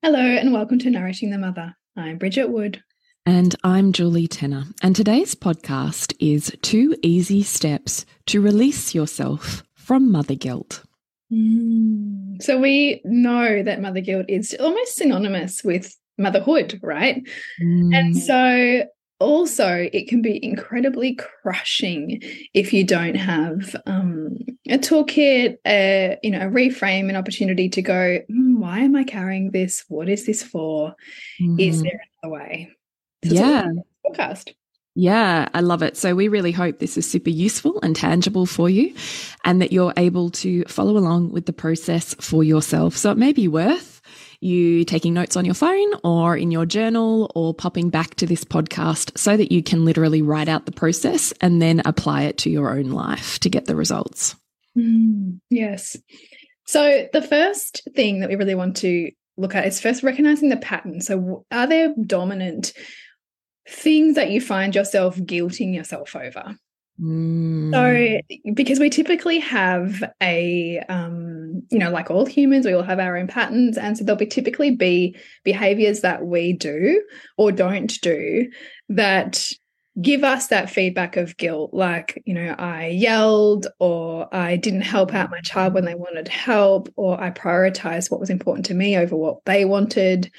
Hello, and welcome to Nourishing the Mother. I'm Bridget Wood. And I'm Julie Tenner. And today's podcast is Two Easy Steps to Release Yourself from Mother Guilt. Mm. So, we know that mother guilt is almost synonymous with motherhood, right? Mm. And so, also it can be incredibly crushing if you don't have um, a toolkit a you know a reframe an opportunity to go mm, why am i carrying this what is this for mm is mm-hmm. there another way so yeah podcast yeah, I love it. So we really hope this is super useful and tangible for you and that you're able to follow along with the process for yourself. So it may be worth you taking notes on your phone or in your journal or popping back to this podcast so that you can literally write out the process and then apply it to your own life to get the results. Mm, yes. So, the first thing that we really want to look at is first recognizing the pattern. So, are there dominant things that you find yourself guilting yourself over? Mm. So, because we typically have a, um, you know, like all humans, we all have our own patterns. And so there'll be typically be behaviors that we do or don't do that give us that feedback of guilt. Like, you know, I yelled or I didn't help out my child when they wanted help or I prioritized what was important to me over what they wanted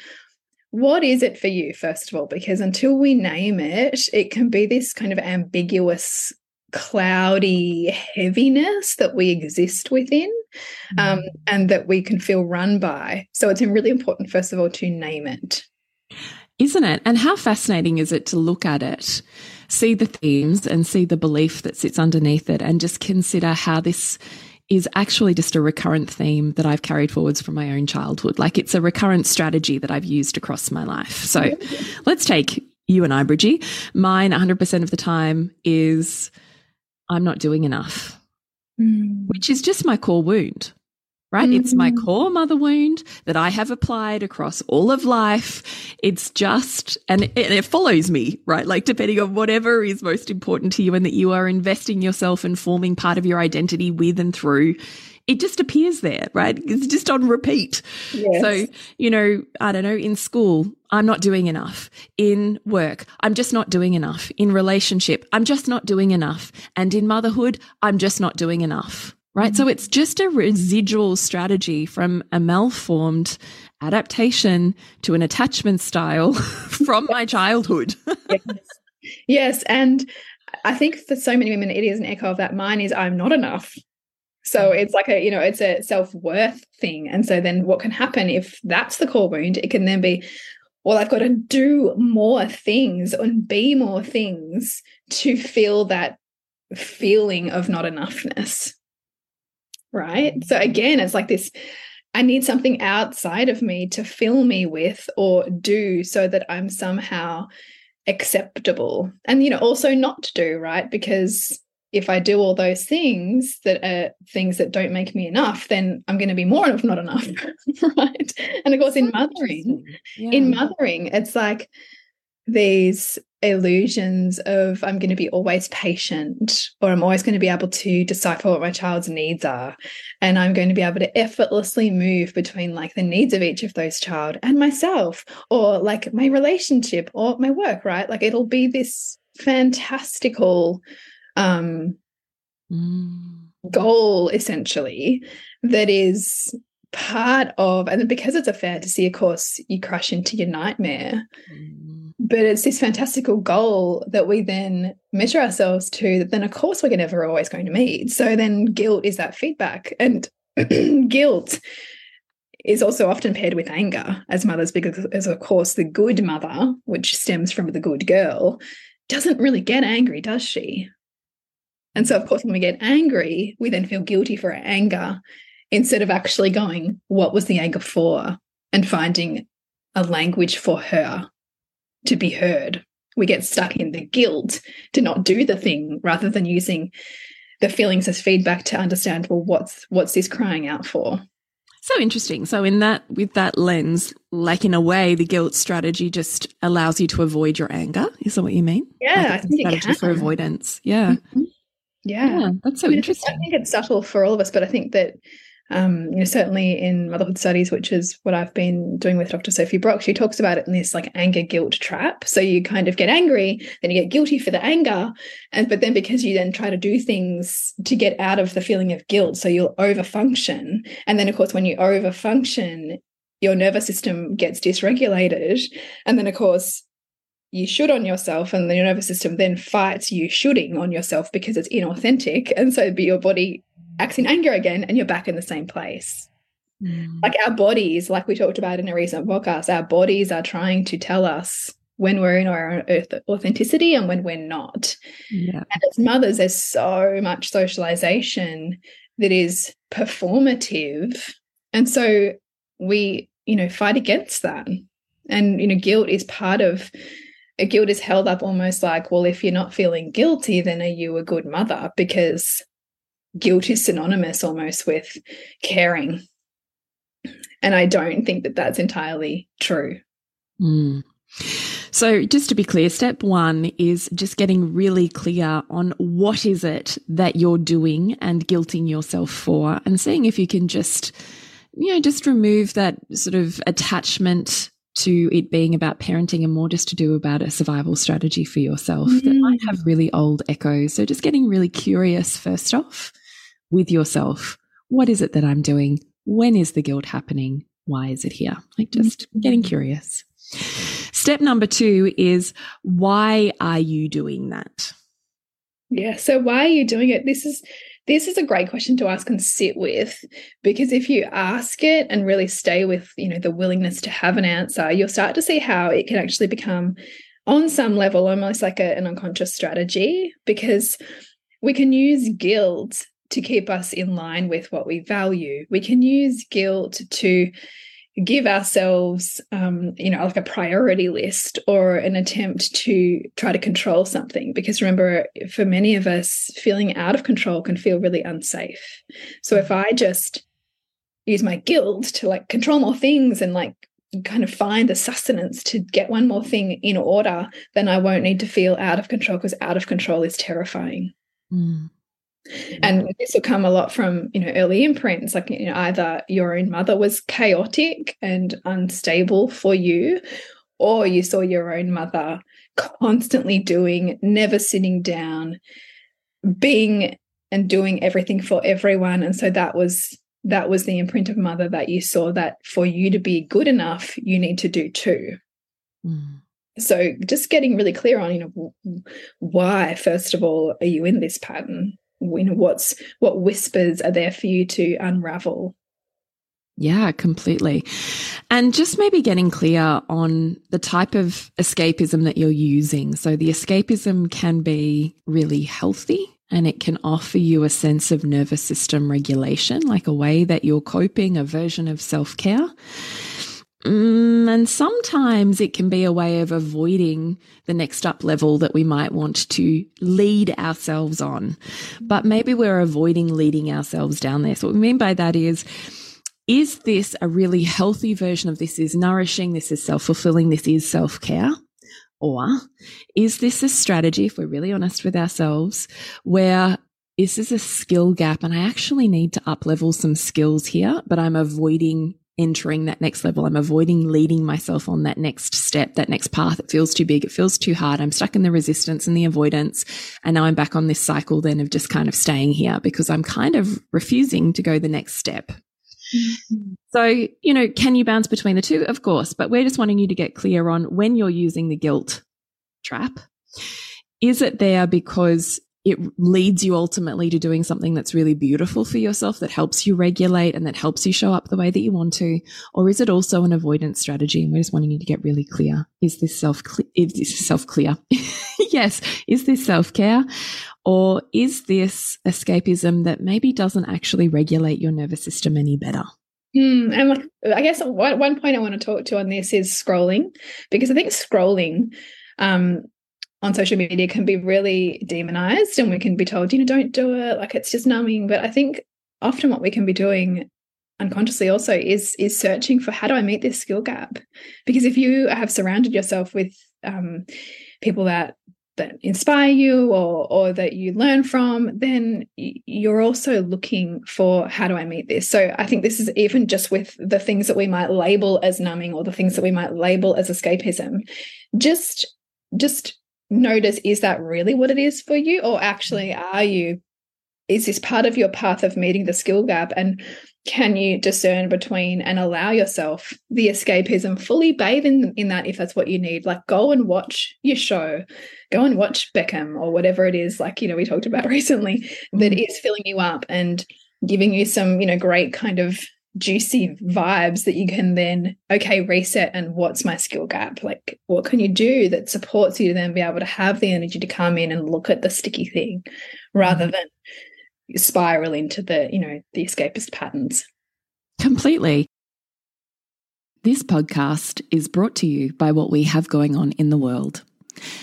what is it for you first of all because until we name it it can be this kind of ambiguous cloudy heaviness that we exist within um, mm. and that we can feel run by. So it's really important, first of all, to name it. Isn't it? And how fascinating is it to look at it, see the themes and see the belief that sits underneath it, and just consider how this is actually just a recurrent theme that I've carried forwards from my own childhood. Like it's a recurrent strategy that I've used across my life. So let's take you and I, Bridgie. Mine 100% of the time is I'm not doing enough, mm. which is just my core wound, right? Mm. It's my mm. core mother wound that I have applied across all of life. It's just, and it, and it follows me, right? Like depending on whatever is most important to you and that you are investing yourself and forming part of your identity with and through it just appears there, right? It's just on repeat. Yes. So, you know, I don't know, in school, I'm not doing enough. In work, I'm just not doing enough. In relationship, I'm just not doing enough. And in motherhood, I'm just not doing enough. Right. Mm -hmm. So it's just a residual strategy from a malformed adaptation to an attachment style from my childhood. yes. yes. And I think for so many women, it is an echo of that. Mine is I'm not enough. So mm-hmm. it's like a, you know, it's a self worth thing. And so then what can happen if that's the core wound? It can then be, well, I've got to do more things and be more things to feel that feeling of not enoughness. Right. So mm-hmm. again, it's like this I need something outside of me to fill me with or do so that I'm somehow acceptable. And, you know, also not to do, right? Because if I do all those things that are things that don't make me enough, then I'm going to be more of not enough, right? And of course, in mothering, yeah. in mothering, it's like these illusions of I'm going to be always patient or I'm always going to be able to decipher what my child's needs are and I'm going to be able to effortlessly move between like the needs of each of those child and myself or like my relationship or my work right like it'll be this fantastical um mm. goal essentially that is part of and because it's a fantasy of course you crash into your nightmare mm. but it's this fantastical goal that we then measure ourselves to that then of course we're never always going to meet so then guilt is that feedback and guilt is also often paired with anger as mothers because as of course the good mother which stems from the good girl doesn't really get angry does she and so of course when we get angry we then feel guilty for our anger instead of actually going, what was the anger for? And finding a language for her to be heard. We get stuck in the guilt to not do the thing rather than using the feelings as feedback to understand, well, what's what's this crying out for? So interesting. So in that with that lens, like in a way, the guilt strategy just allows you to avoid your anger. Is that what you mean? Yeah, like I think strategy for avoidance. Yeah. Mm -hmm. Yeah. yeah. That's so I mean, interesting. I think it's subtle for all of us, but I think that um, you know, certainly in motherhood studies, which is what I've been doing with Dr. Sophie Brock, she talks about it in this like anger guilt trap. So you kind of get angry, then you get guilty for the anger, and but then because you then try to do things to get out of the feeling of guilt, so you'll overfunction, and then of course when you overfunction, your nervous system gets dysregulated, and then of course you should on yourself and the nervous system then fights you shooting on yourself because it's inauthentic and so your body acts in anger again and you're back in the same place. Mm. Like our bodies, like we talked about in a recent podcast, our bodies are trying to tell us when we're in our earth authenticity and when we're not. Yeah. And as mothers, there's so much socialization that is performative. And so we, you know, fight against that. And, you know, guilt is part of guilt is held up almost like, well, if you're not feeling guilty, then are you a good mother? Because guilt is synonymous almost with caring. And I don't think that that's entirely true. Mm. So, just to be clear, step one is just getting really clear on what is it that you're doing and guilting yourself for, and seeing if you can just, you know, just remove that sort of attachment to it being about parenting and more just to do about a survival strategy for yourself mm. that might have really old echoes. So, just getting really curious first off with yourself. What is it that I'm doing? When is the guilt happening? Why is it here? Like just mm-hmm. getting curious. Step number two is why are you doing that? Yeah. So why are you doing it? This is this is a great question to ask and sit with because if you ask it and really stay with you know the willingness to have an answer you'll start to see how it can actually become on some level almost like a, an unconscious strategy because we can use guilt to keep us in line with what we value. We can use guilt to give ourselves, um, you know, like a priority list or an attempt to try to control something. Because remember, for many of us, feeling out of control can feel really unsafe. So if I just use my guilt to like control more things and like kind of find the sustenance to get one more thing in order, then I won't need to feel out of control because out of control is terrifying. Mm. And this will come a lot from, you know, early imprints, like you know, either your own mother was chaotic and unstable for you, or you saw your own mother constantly doing, never sitting down, being and doing everything for everyone. And so that was that was the imprint of mother that you saw that for you to be good enough, you need to do too. Mm. So just getting really clear on, you know, why, first of all, are you in this pattern? You know what's what whispers are there for you to unravel yeah, completely. And just maybe getting clear on the type of escapism that you're using. So the escapism can be really healthy and it can offer you a sense of nervous system regulation, like a way that you're coping, a version of self care. Mm, and sometimes it can be a way of avoiding the next up level that we might want to lead ourselves on. But maybe we're avoiding leading ourselves down there. So what we mean by that is, is this a really healthy version of this is nourishing, this is self fulfilling, this is self care? Or is this a strategy, if we're really honest with ourselves, where this is a skill gap and I actually need to up level some skills here, but I'm avoiding entering that next level. I'm avoiding leading myself on that next step, that next path. It feels too big. It feels too hard. I'm stuck in the resistance and the avoidance. And now I'm back on this cycle then of just kind of staying here because I'm kind of refusing to go the next step. Mm-hmm. So, you know, can you bounce between the two? Of course, but we're just wanting you to get clear on when you're using the guilt trap. Is it there because it leads you ultimately to doing something that's really beautiful for yourself that helps you regulate and that helps you show up the way that you want to? Or is it also an avoidance strategy? And we're just wanting you to get really clear. Is this self is this self clear? Yes. Is this self-care? Or is this escapism that maybe doesn't actually regulate your nervous system any better? Mm, and I guess one, one point I want to talk to on this is scrolling, because I think scrolling um, on social media can be really demonized and we can be told, you know, don't do it, like it's just numbing. But I think often what we can be doing unconsciously also is is searching for how do I meet this skill gap? Because if you have surrounded yourself with um, people that that inspire you or or that you learn from then you're also looking for how do i meet this so i think this is even just with the things that we might label as numbing or the things that we might label as escapism just just notice is that really what it is for you? Or actually are you is this part of your path of meeting the skill gap? And can you discern between and allow yourself the escapism fully bathe in, in that if that's what you need? Like go and watch your show. Go and watch beckham or whatever it is like you know we talked about recently that mm-hmm. is filling you up and giving you some you know great kind of juicy vibes that you can then okay reset and what's my skill gap? Like what can you do that supports you to then be able to have the energy to come in and look at the sticky thing rather mm-hmm. than spiral into the you know the escapist patterns? Completely. This podcast is brought to you by what we have going on in the world.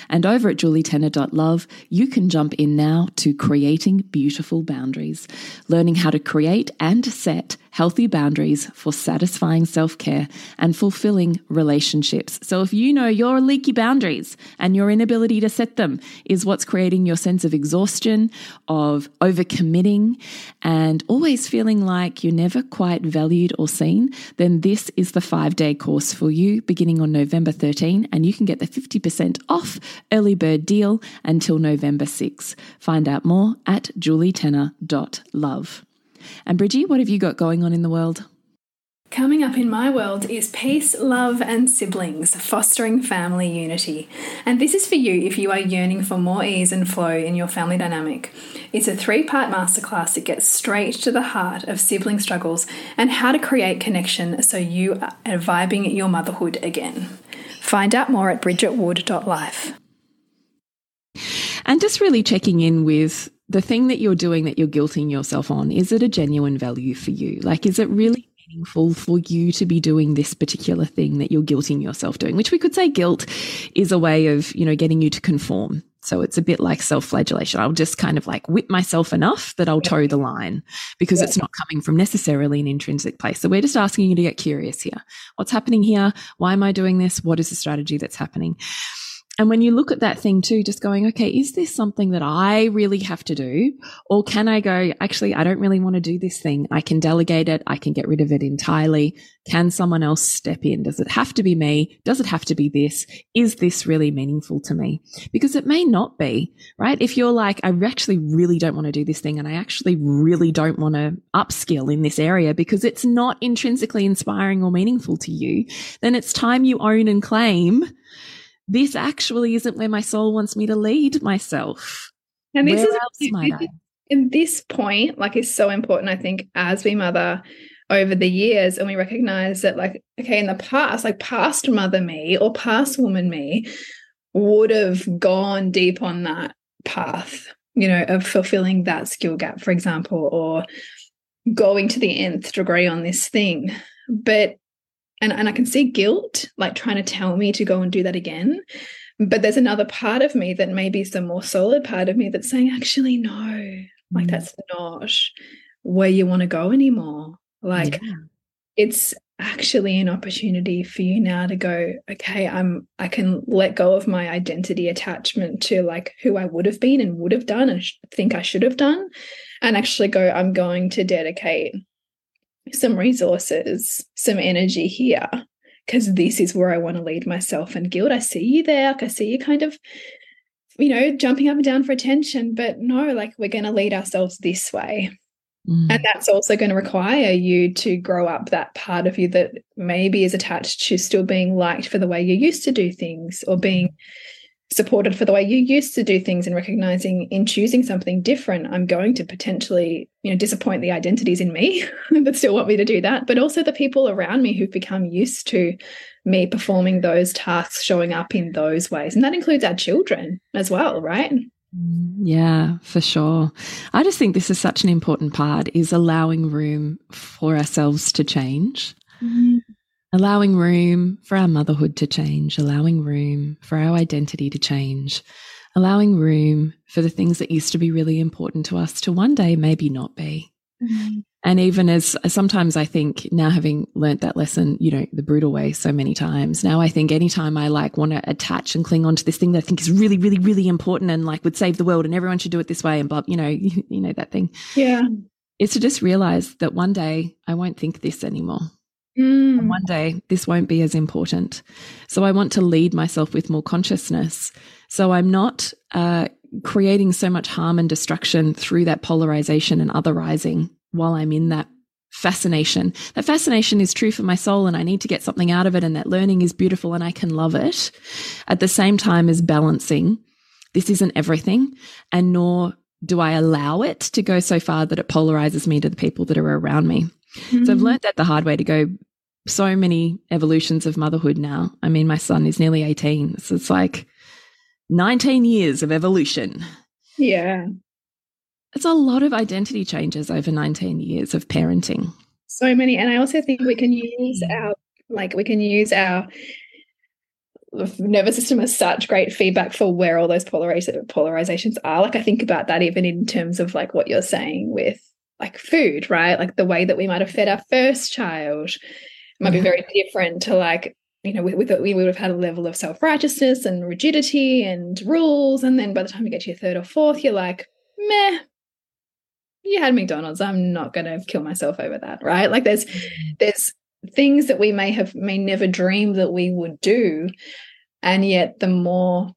And over at julietenner.love, you can jump in now to creating beautiful boundaries, learning how to create and set healthy boundaries for satisfying self care and fulfilling relationships. So, if you know your leaky boundaries and your inability to set them is what's creating your sense of exhaustion, of overcommitting, and always feeling like you're never quite valued or seen, then this is the five day course for you beginning on November 13. And you can get the 50% off early bird deal until November 6. Find out more at julietenner.love. And Bridgie, what have you got going on in the world? Coming up in my world is peace, love, and siblings, fostering family unity. And this is for you if you are yearning for more ease and flow in your family dynamic. It's a three part masterclass that gets straight to the heart of sibling struggles and how to create connection so you are vibing your motherhood again. Find out more at bridgetwood.life. And just really checking in with the thing that you're doing that you're guilting yourself on, is it a genuine value for you? Like, is it really meaningful for you to be doing this particular thing that you're guilting yourself doing? Which we could say guilt is a way of, you know, getting you to conform. So it's a bit like self flagellation. I'll just kind of like whip myself enough that I'll toe the line because yeah. it's not coming from necessarily an intrinsic place. So we're just asking you to get curious here. What's happening here? Why am I doing this? What is the strategy that's happening? And when you look at that thing too, just going, okay, is this something that I really have to do? Or can I go, actually, I don't really want to do this thing. I can delegate it. I can get rid of it entirely. Can someone else step in? Does it have to be me? Does it have to be this? Is this really meaningful to me? Because it may not be, right? If you're like, I actually really don't want to do this thing and I actually really don't want to upskill in this area because it's not intrinsically inspiring or meaningful to you, then it's time you own and claim this actually isn't where my soul wants me to lead myself. And this where is else might I? In this point, like is so important, I think, as we mother over the years and we recognize that like okay in the past like past mother me or past woman me would have gone deep on that path you know of fulfilling that skill gap for example or going to the nth degree on this thing but and, and I can see guilt like trying to tell me to go and do that again. But there's another part of me that maybe is the more solid part of me that's saying, actually, no, like mm. that's not where you want to go anymore. Like yeah. it's actually an opportunity for you now to go okay i'm i can let go of my identity attachment to like who i would have been and would have done and think i should have done and actually go i'm going to dedicate some resources some energy here because this is where i want to lead myself and guilt. I see you there like i see you kind of you know jumping up and down for attention but no like we're going to lead ourselves this way. Mm. And that's also going to require you to grow up that part of you that maybe is attached to still being liked for the way you used to do things or being supported for the way you used to do things and recognizing in choosing something different i'm going to potentially you know disappoint the identities in me that still want me to do that but also the people around me who've become used to me performing those tasks showing up in those ways and that includes our children as well right yeah, for sure. I just think this is such an important part is allowing room for ourselves to change. Mm -hmm. Allowing room for our motherhood to change, allowing room for our identity to change, allowing room for the things that used to be really important to us to one day maybe not be. Mm -hmm. And even as sometimes I think now having learnt that lesson, you know, the brutal way so many times, now I think anytime I like want to attach and cling on to this thing that I think is really, really, really important and like would save the world and everyone should do it this way and blah, you know, you, you know, that thing. Yeah. Is to just realize that one day I won't think this anymore. Mm. One day this won't be as important. So I want to lead myself with more consciousness. So I'm not uh, creating so much harm and destruction through that polarization and otherizing while I'm in that fascination. That fascination is true for my soul and I need to get something out of it. And that learning is beautiful and I can love it at the same time as balancing. This isn't everything. And nor do I allow it to go so far that it polarizes me to the people that are around me. Mm-hmm. So I've learned that the hard way to go so many evolutions of motherhood now. I mean, my son is nearly 18. So it's like 19 years of evolution. Yeah. It's a lot of identity changes over 19 years of parenting. So many. And I also think we can use mm. our, like, we can use our nervous system as such great feedback for where all those polarizations are. Like, I think about that even in terms of like what you're saying with like food, right? Like the way that we might have fed our first child might be very different to like you know, with, with we would have had a level of self righteousness and rigidity and rules, and then by the time you get to your third or fourth, you're like, meh, you had McDonald's. I'm not going to kill myself over that, right? Like there's mm-hmm. there's things that we may have may never dreamed that we would do, and yet the more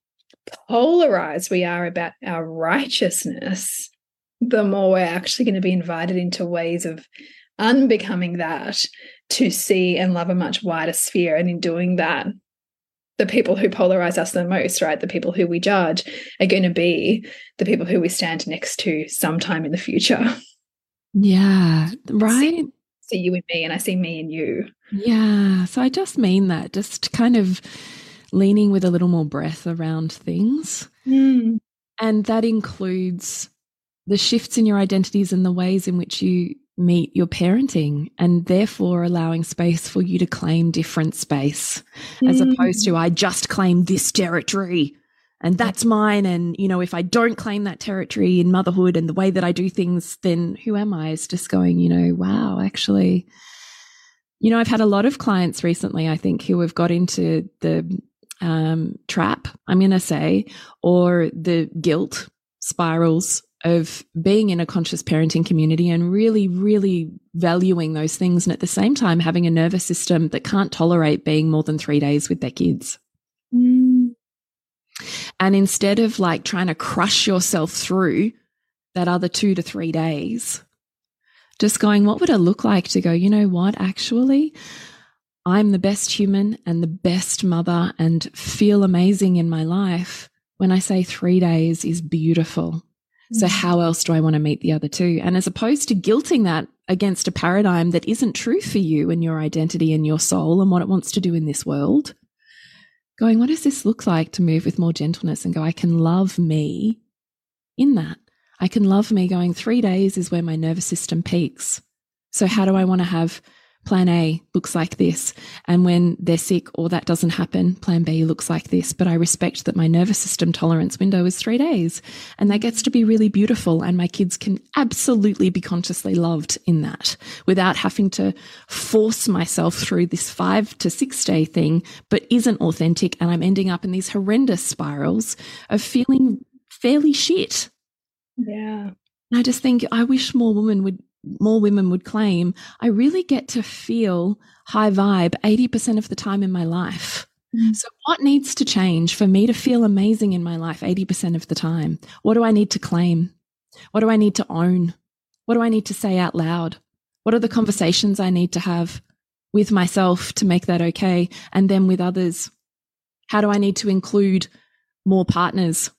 polarized we are about our righteousness, the more we're actually going to be invited into ways of unbecoming that to see and love a much wider sphere. And in doing that, the people who polarize us the most, right? The people who we judge are going to be the people who we stand next to sometime in the future. Yeah, right. See, see you and me, and I see me and you. Yeah. So I just mean that, just kind of leaning with a little more breath around things. Mm. And that includes the shifts in your identities and the ways in which you meet your parenting and therefore allowing space for you to claim different space mm. as opposed to I just claim this territory and that's mine and you know if I don't claim that territory in motherhood and the way that I do things then who am I is just going you know wow actually you know I've had a lot of clients recently I think who have got into the um, trap I'm going to say or the guilt spirals of being in a conscious parenting community and really, really valuing those things. And at the same time, having a nervous system that can't tolerate being more than three days with their kids. Mm. And instead of like trying to crush yourself through that other two to three days, just going, what would it look like to go, you know what, actually, I'm the best human and the best mother and feel amazing in my life when I say three days is beautiful so mm. how else do I want to meet the other two? And as opposed to guilting that against a paradigm that isn't true for you and your identity and your soul and what it wants to do in this world, going, what does this look like to move with more gentleness and go, I can love me in that. I can love me going three days is where my nervous system peaks. So how do I want to have plan A looks like this. And when they're sick or that doesn't happen, plan B looks like this. But I respect that my nervous system tolerance window is three days. And that gets to be really beautiful. And my kids can absolutely be consciously loved in that without having to force myself through this five to six day thing, but isn't authentic. And I'm ending up in these horrendous spirals of feeling fairly shit. Yeah. And I just think I wish more women would more women would claim, I really get to feel high vibe 80% of the time in my life. Mm. So, what needs to change for me to feel amazing in my life 80% of the time? What do I need to claim? What do I need to own? What do I need to say out loud? What are the conversations I need to have with myself to make that okay? And then with others? How do I need to include more partners?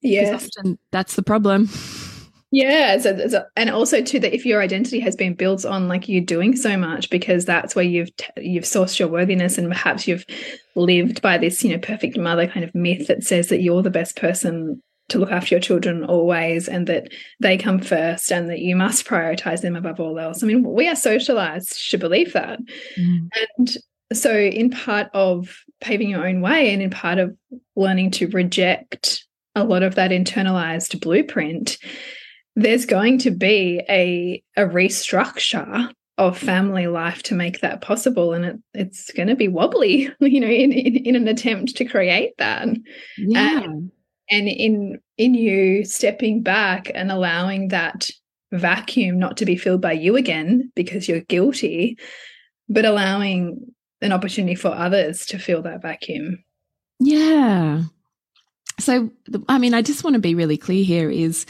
Yes. Often that's the problem. Yeah, so, so, and also too that if your identity has been built on like you doing so much because that's where you've you've sourced your worthiness and perhaps you've lived by this you know perfect mother kind of myth that says that you're the best person to look after your children always and that they come first and that you must prioritize them above all else. I mean, we are socialized to believe that. Mm. And so in part of paving your own way and in part of learning to reject a lot of that internalized blueprint there's going to be a a restructure of family life to make that possible and it, it's going to be wobbly you know in, in, in an attempt to create that. Yeah. Um, and in in you stepping back and allowing that vacuum not to be filled by you again because you're guilty but allowing an opportunity for others to fill that vacuum. Yeah. So i mean i just want to be really clear here is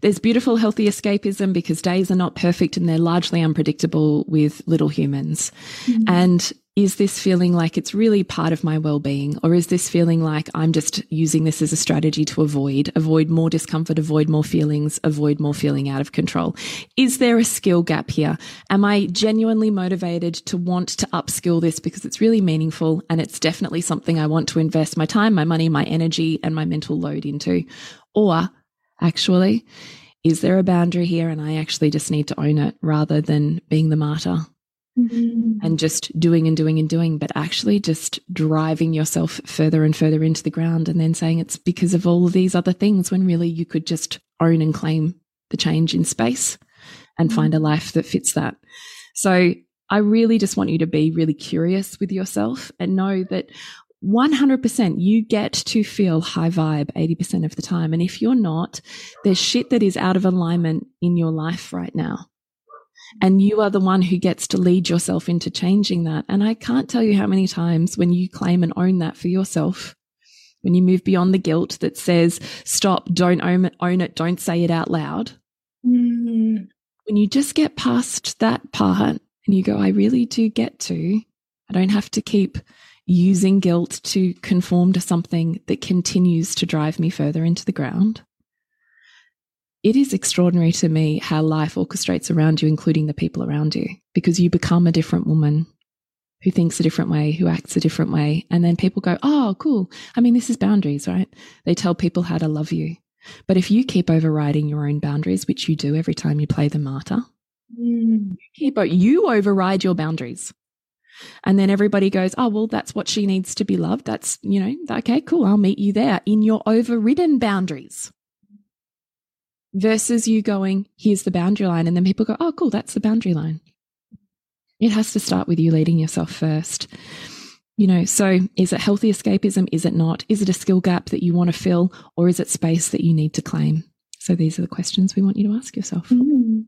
there's beautiful, healthy escapism because days are not perfect and they're largely unpredictable with little humans. Mm -hmm. And is this feeling like it's really part of my well-being or is this feeling like i'm just using this as a strategy to avoid avoid more discomfort avoid more feelings avoid more feeling out of control is there a skill gap here am i genuinely motivated to want to upskill this because it's really meaningful and it's definitely something i want to invest my time my money my energy and my mental load into or actually? Is there a boundary here? And I actually just need to own it rather than being the martyr mm-hmm. and just doing and doing and doing, but actually just driving yourself further and further into the ground and then saying it's because of all of these other things when really you could just own and claim the change in space and mm-hmm. find a life that fits that. So I really just want you to be really curious with yourself and know that 100% you get to feel high vibe 80% of the time. And if you're not, there's shit that is out of alignment in your life right now. And you are the one who gets to lead yourself into changing that. And I can't tell you how many times when you claim and own that for yourself, when you move beyond the guilt that says, stop, don't own it, own it don't say it out loud. Mm. When you just get past that part and you go, I really do get to, I don't have to keep using guilt to conform to something that continues to drive me further into the ground. It is extraordinary to me how life orchestrates around you, including the people around you, because you become a different woman who thinks a different way, who acts a different way. And then people go, Oh, cool. I mean, this is boundaries, right? They tell people how to love you. But if you keep overriding your own boundaries, which you do every time you play the martyr, mm. keep, you override your boundaries. And then everybody goes, oh, well, that's what she needs to be loved. That's, you know, okay, cool. I'll meet you there in your overridden boundaries. Versus you going, here's the boundary line. And then people go, oh, cool, that's the boundary line. It has to start with you leading yourself first. You know, so is it healthy escapism? Is it not? Is it a skill gap that you want to fill? Or is it space that you need to claim? So these are the questions we want you to ask yourself. Mm.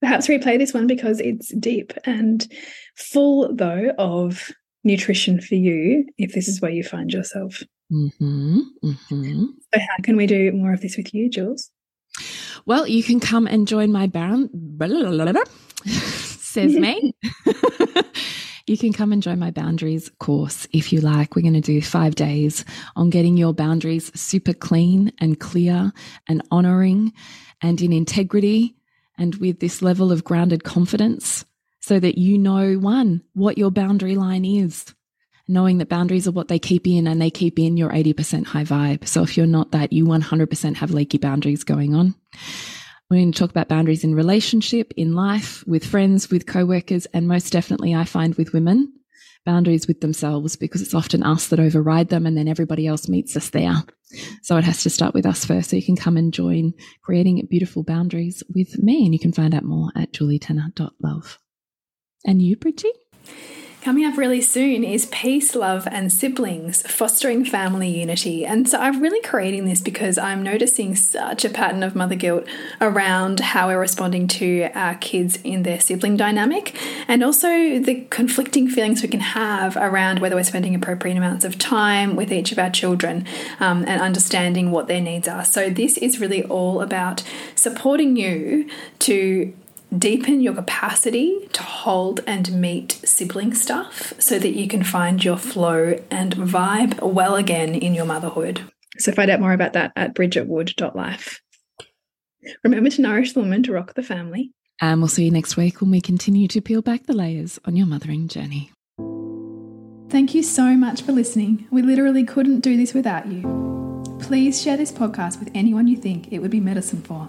Perhaps replay this one because it's deep and full, though, of nutrition for you if this is where you find yourself. Mm -hmm, mm -hmm. So, how can we do more of this with you, Jules? Well, you can come and join my band. Says me. you can come and join my boundaries course if you like. We're going to do five days on getting your boundaries super clean and clear and honoring and in integrity and with this level of grounded confidence so that you know one, what your boundary line is, knowing that boundaries are what they keep in and they keep in your 80% high vibe. So if you're not that, you 100% have leaky boundaries going on. We're going to talk about boundaries in relationship, in life, with friends, with co-workers, and most definitely I find with women, boundaries with themselves because it's often us that override them and then everybody else meets us there. So it has to start with us first. So you can come and join creating beautiful boundaries with me and you can find out more at julietenner.love. And you, Bridgie? Coming up really soon is Peace, Love, and Siblings, fostering family unity. And so I'm really creating this because I'm noticing such a pattern of mother guilt around how we're responding to our kids in their sibling dynamic, and also the conflicting feelings we can have around whether we're spending appropriate amounts of time with each of our children um, and understanding what their needs are. So, this is really all about supporting you to deepen your capacity to hold and meet sibling stuff so that you can find your flow and vibe well again in your motherhood. So find out more about that at bridgetwood.life. Remember to nourish the woman to rock the family. And we'll see you next week when we continue to peel back the layers on your mothering journey. Thank you so much for listening. We literally couldn't do this without you. Please share this podcast with anyone you think it would be medicine for.